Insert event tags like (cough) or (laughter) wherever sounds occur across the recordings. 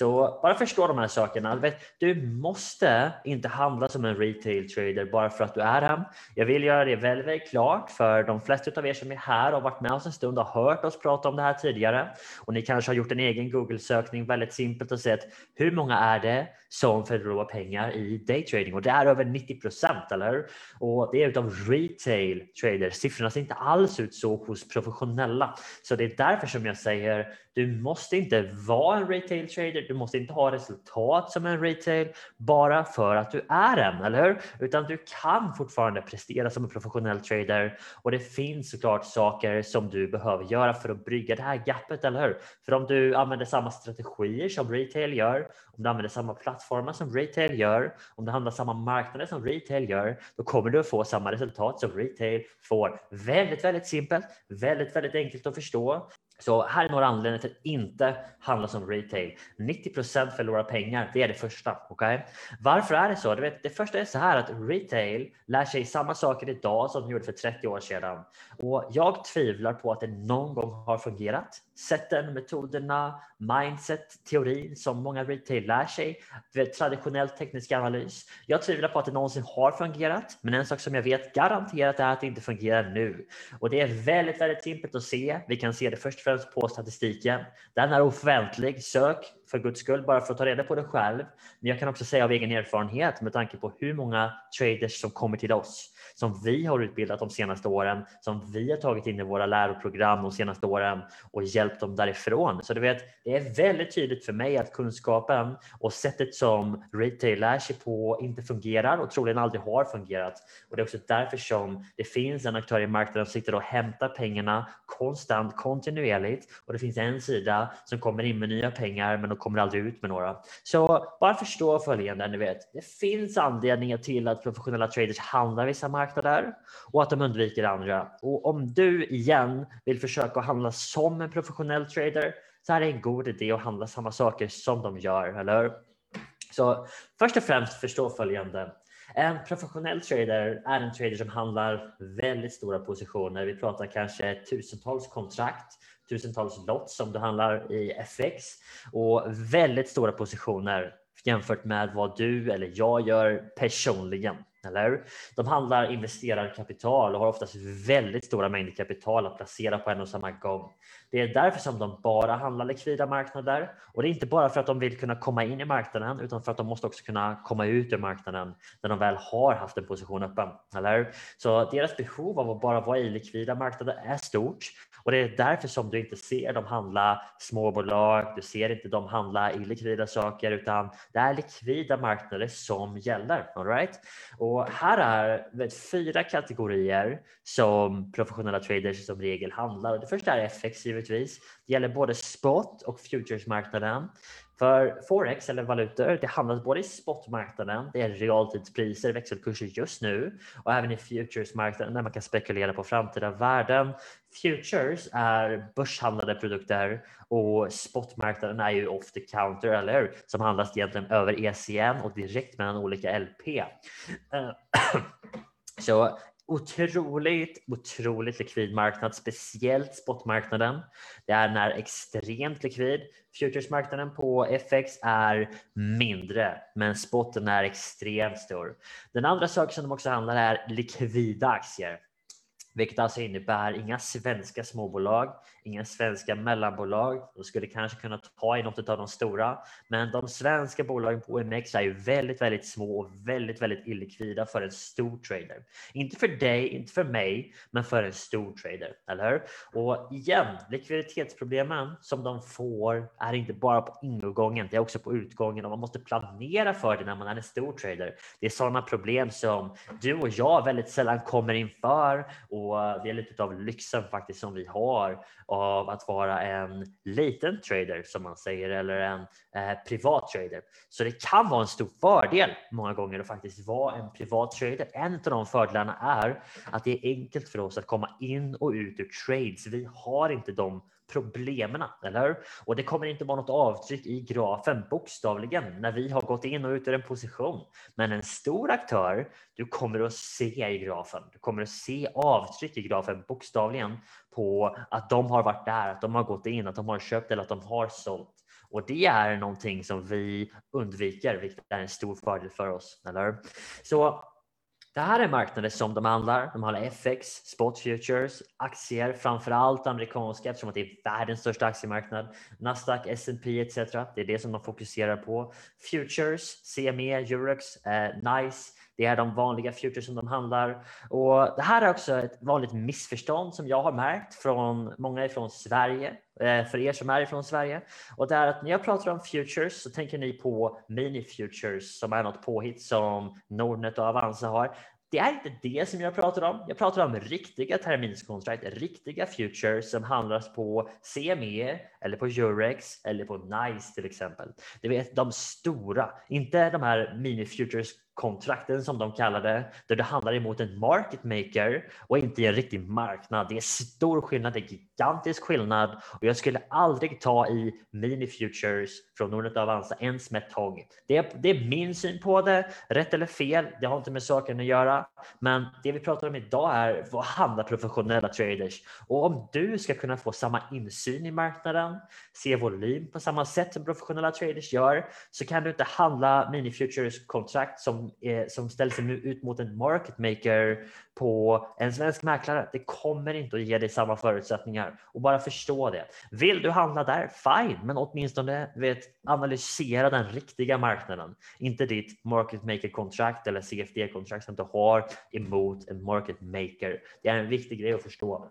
Så bara förstå de här sakerna. Du måste inte handla som en retail trader bara för att du är en. Jag vill göra det väldigt, väldigt klart för de flesta av er som är här och varit med oss en stund och hört oss prata om det här tidigare. Och ni kanske har gjort en egen Google-sökning väldigt simpelt och sett hur många är det som förlorar pengar i daytrading och det är över 90 procent, eller hur? Och det är utav retail traders. Siffrorna ser inte alls ut så hos professionella, så det är därför som jag säger du måste inte vara en retail trader. Du måste inte ha resultat som en retail bara för att du är en, eller hur? Utan du kan fortfarande prestera som en professionell trader och det finns såklart saker som du behöver göra för att brygga det här gapet, eller hur? För om du använder samma strategier som retail gör, om du använder samma plattformar som retail gör, om du handlar samma marknader som retail gör, då kommer du att få samma resultat som retail får. Väldigt, väldigt simpelt, väldigt, väldigt enkelt att förstå. Så här är några anledningar till att inte handla som retail. 90 procent förlorar pengar. Det är det första. Okay? Varför är det så? Du vet, det första är så här att retail lär sig samma saker idag som de gjorde för 30 år sedan. Och jag tvivlar på att det någon gång har fungerat. Sätten, metoderna, mindset, teorin som många retail lär sig. Traditionell teknisk analys. Jag tvivlar på att det någonsin har fungerat. Men en sak som jag vet garanterat är att det inte fungerar nu. Och det är väldigt, väldigt simpelt att se. Vi kan se det först och främst på statistiken. Den är offentlig. Sök för guds skull bara för att ta reda på det själv. Men jag kan också säga av egen erfarenhet med tanke på hur många traders som kommer till oss som vi har utbildat de senaste åren, som vi har tagit in i våra läroprogram de senaste åren och hjälpt dem därifrån. Så du vet, det är väldigt tydligt för mig att kunskapen och sättet som retail lär sig på inte fungerar och troligen aldrig har fungerat. Och det är också därför som det finns en aktör i marknaden som sitter och hämtar pengarna konstant, kontinuerligt och det finns en sida som kommer in med nya pengar men kommer aldrig ut med några. Så bara förstå följande, ni vet, det finns anledningar till att professionella traders handlar vissa marknader och att de undviker andra. Och om du igen vill försöka handla som en professionell trader så är det en god idé att handla samma saker som de gör, eller Så först och främst förstå följande. En professionell trader är en trader som handlar väldigt stora positioner. Vi pratar kanske tusentals kontrakt, tusentals lots som du handlar i FX och väldigt stora positioner jämfört med vad du eller jag gör personligen. Eller De handlar investerarkapital och har oftast väldigt stora mängder kapital att placera på en och samma gång. Det är därför som de bara handlar likvida marknader och det är inte bara för att de vill kunna komma in i marknaden utan för att de måste också kunna komma ut ur marknaden när de väl har haft en position öppen. Eller? Så deras behov av att bara vara i likvida marknader är stort och det är därför som du inte ser dem handla småbolag. Du ser inte dem handla illikvida saker utan det är likvida marknader som gäller. All right? Och här är vet, fyra kategorier som professionella traders som regel handlar. Det första är FX givetvis. Det gäller både spot och futuresmarknaden. För forex eller valutor, det handlas både i spotmarknaden, det är realtidspriser, växelkurser just nu och även i futuresmarknaden där man kan spekulera på framtida värden. Futures är börshandlade produkter och spotmarknaden är ju off the counter, eller hur? Som handlas egentligen över ECN och direkt mellan olika LP. Eh, (clears throat) så otroligt, otroligt likvid marknad, speciellt spotmarknaden. Det är när extremt likvid. Futuresmarknaden på FX är mindre, men spotten är extremt stor. Den andra saken som de också handlar är likvida aktier vilket alltså innebär inga svenska småbolag, inga svenska mellanbolag. De skulle kanske kunna ta i något av de stora, men de svenska bolagen på OMX är ju väldigt, väldigt små och väldigt, väldigt illikvida för en stor trader. Inte för dig, inte för mig, men för en stor trader, eller hur? Och igen, likviditetsproblemen som de får är inte bara på ingången, det är också på utgången och man måste planera för det när man är en stor trader. Det är sådana problem som du och jag väldigt sällan kommer inför och det är lite av lyxen faktiskt som vi har av att vara en liten trader som man säger eller en eh, privat trader. Så det kan vara en stor fördel många gånger att faktiskt vara en privat trader. En av de fördelarna är att det är enkelt för oss att komma in och ut ur trades. Vi har inte de problemen, eller hur? Och det kommer inte vara något avtryck i grafen bokstavligen när vi har gått in och ut ur en position. Men en stor aktör, du kommer att se i grafen. Du kommer att se avtryck i grafen bokstavligen på att de har varit där, att de har gått in, att de har köpt eller att de har sålt. Och det är någonting som vi undviker, vilket är en stor fördel för oss. Eller? Så det här är marknader som de handlar. De handlar FX, spot futures, aktier, framför allt amerikanska eftersom det är världens största aktiemarknad. Nasdaq, S&P etc. Det är det som de fokuserar på. Futures, CME, Eurex, eh, NICE. Det är de vanliga futures som de handlar och det här är också ett vanligt missförstånd som jag har märkt från många ifrån Sverige eh, för er som är ifrån Sverige och det är att när jag pratar om futures så tänker ni på mini futures som är något påhitt som Nordnet och Avanza har. Det är inte det som jag pratar om. Jag pratar om riktiga terminskontrakt, riktiga futures som handlas på CME eller på Eurex eller på NICE till exempel. Det är de stora, inte de här mini futures kontrakten som de kallar det, där du handlar emot en market maker och inte i en riktig marknad. Det är stor skillnad, det är gigantisk skillnad och jag skulle aldrig ta i mini futures från Nordnet och Avanza ens med tång. Det är, det är min syn på det, rätt eller fel, det har inte med saken att göra. Men det vi pratar om idag är vad handlar professionella traders? Och om du ska kunna få samma insyn i marknaden, se volym på samma sätt som professionella traders gör, så kan du inte handla mini futures kontrakt som eh, som ställer sig ut mot en market maker på en svensk mäklare. Det kommer inte att ge dig samma förutsättningar och bara förstå det. Vill du handla där? Fine, men åtminstone vet, analysera den riktiga marknaden, inte ditt market maker kontrakt eller CFD kontrakt som du har emot en market maker. Det är en viktig grej att förstå.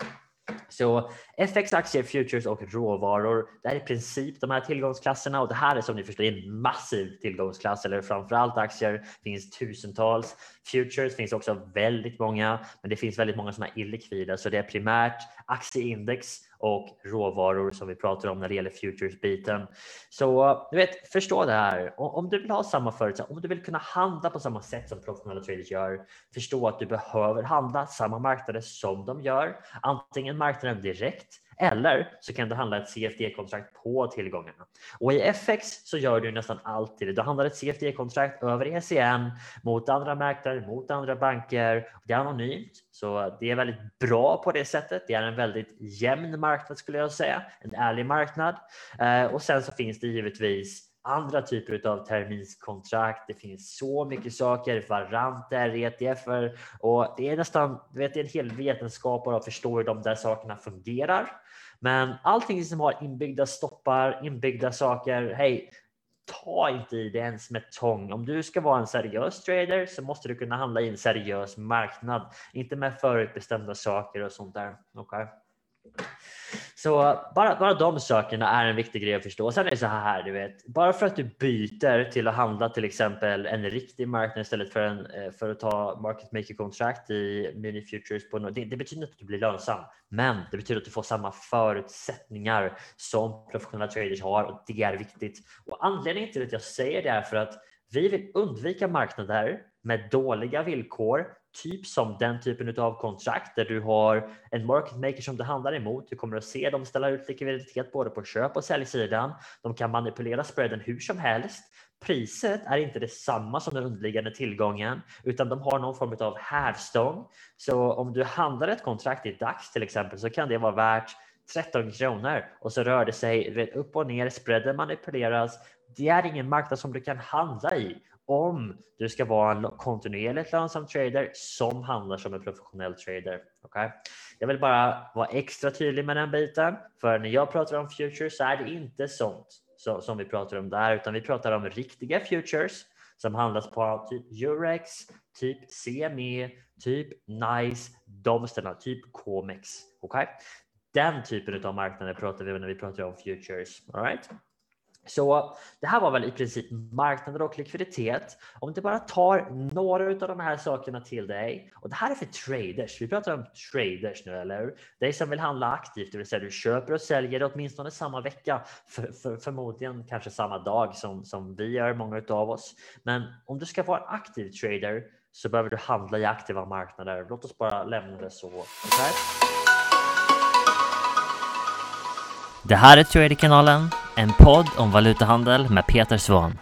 Så FX, aktier, futures och råvaror. Det är i princip de här tillgångsklasserna och det här är som ni förstår en massiv tillgångsklass eller framförallt aktier finns tusentals. Futures finns också väldigt många, men det finns väldigt många som är illikvida så det är primärt aktieindex och råvaror som vi pratar om när det gäller futures-biten. Så eh, du vet, förstå det här. Om du vill ha samma förutsättningar, om du vill kunna handla på samma sätt som professionella traders gör, förstå att du behöver handla samma marknader som de gör, antingen marknaden direkt eller så kan du handla ett CFD-kontrakt på tillgångarna. Och i FX så gör du nästan alltid det. Du handlar ett CFD-kontrakt över ECN mot andra mäklare, mot andra banker. Det är anonymt, så det är väldigt bra på det sättet. Det är en väldigt jämn marknad skulle jag säga, en ärlig marknad. Eh, och sen så finns det givetvis andra typer av terminskontrakt. Det finns så mycket saker, varanter, ETFer och det är nästan du vet, det är en hel vetenskap att förstå hur de där sakerna fungerar. Men allting som har inbyggda stoppar, inbyggda saker. Hej, ta inte i det ens med tång. Om du ska vara en seriös trader så måste du kunna handla i en seriös marknad, inte med förutbestämda saker och sånt där. Okay? Så bara, bara de sakerna är en viktig grej att förstå. Och sen är det så här, du vet, bara för att du byter till att handla till exempel en riktig marknad istället för, en, eh, för att ta market maker kontrakt i mini futures på det, det betyder inte att du blir lönsam, men det betyder att du får samma förutsättningar som professionella traders har och det är viktigt. Och anledningen till att jag säger det är för att vi vill undvika marknader med dåliga villkor typ som den typen av kontrakt där du har en market maker som du handlar emot. Du kommer att se dem ställa ut likviditet både på köp och säljsidan. De kan manipulera spreaden hur som helst. Priset är inte detsamma som den underliggande tillgången utan de har någon form av hävstång. Så om du handlar ett kontrakt i dags till exempel så kan det vara värt 13 kronor och så rör det sig upp och ner. Spreaden manipuleras. Det är ingen marknad som du kan handla i om du ska vara en kontinuerligt lönsam trader som handlar som en professionell trader. Okay? Jag vill bara vara extra tydlig med den biten, för när jag pratar om futures så är det inte sånt så, som vi pratar om där, utan vi pratar om riktiga futures som handlas på typ Eurex, typ CME, typ NICE, de ställena, typ Comex. Okay? Den typen av marknader pratar vi om när vi pratar om futures. All right? Så det här var väl i princip marknader och likviditet. Om du bara tar några av de här sakerna till dig och det här är för traders. Vi pratar om traders nu, eller hur? Dig som vill handla aktivt, det vill säga du köper och säljer åtminstone samma vecka, för, för, förmodligen kanske samma dag som, som vi gör, många av oss. Men om du ska vara aktiv trader så behöver du handla i aktiva marknader. Låt oss bara lämna det så. Okay? Det här är Traderkanalen, en podd om valutahandel med Peter Svahn.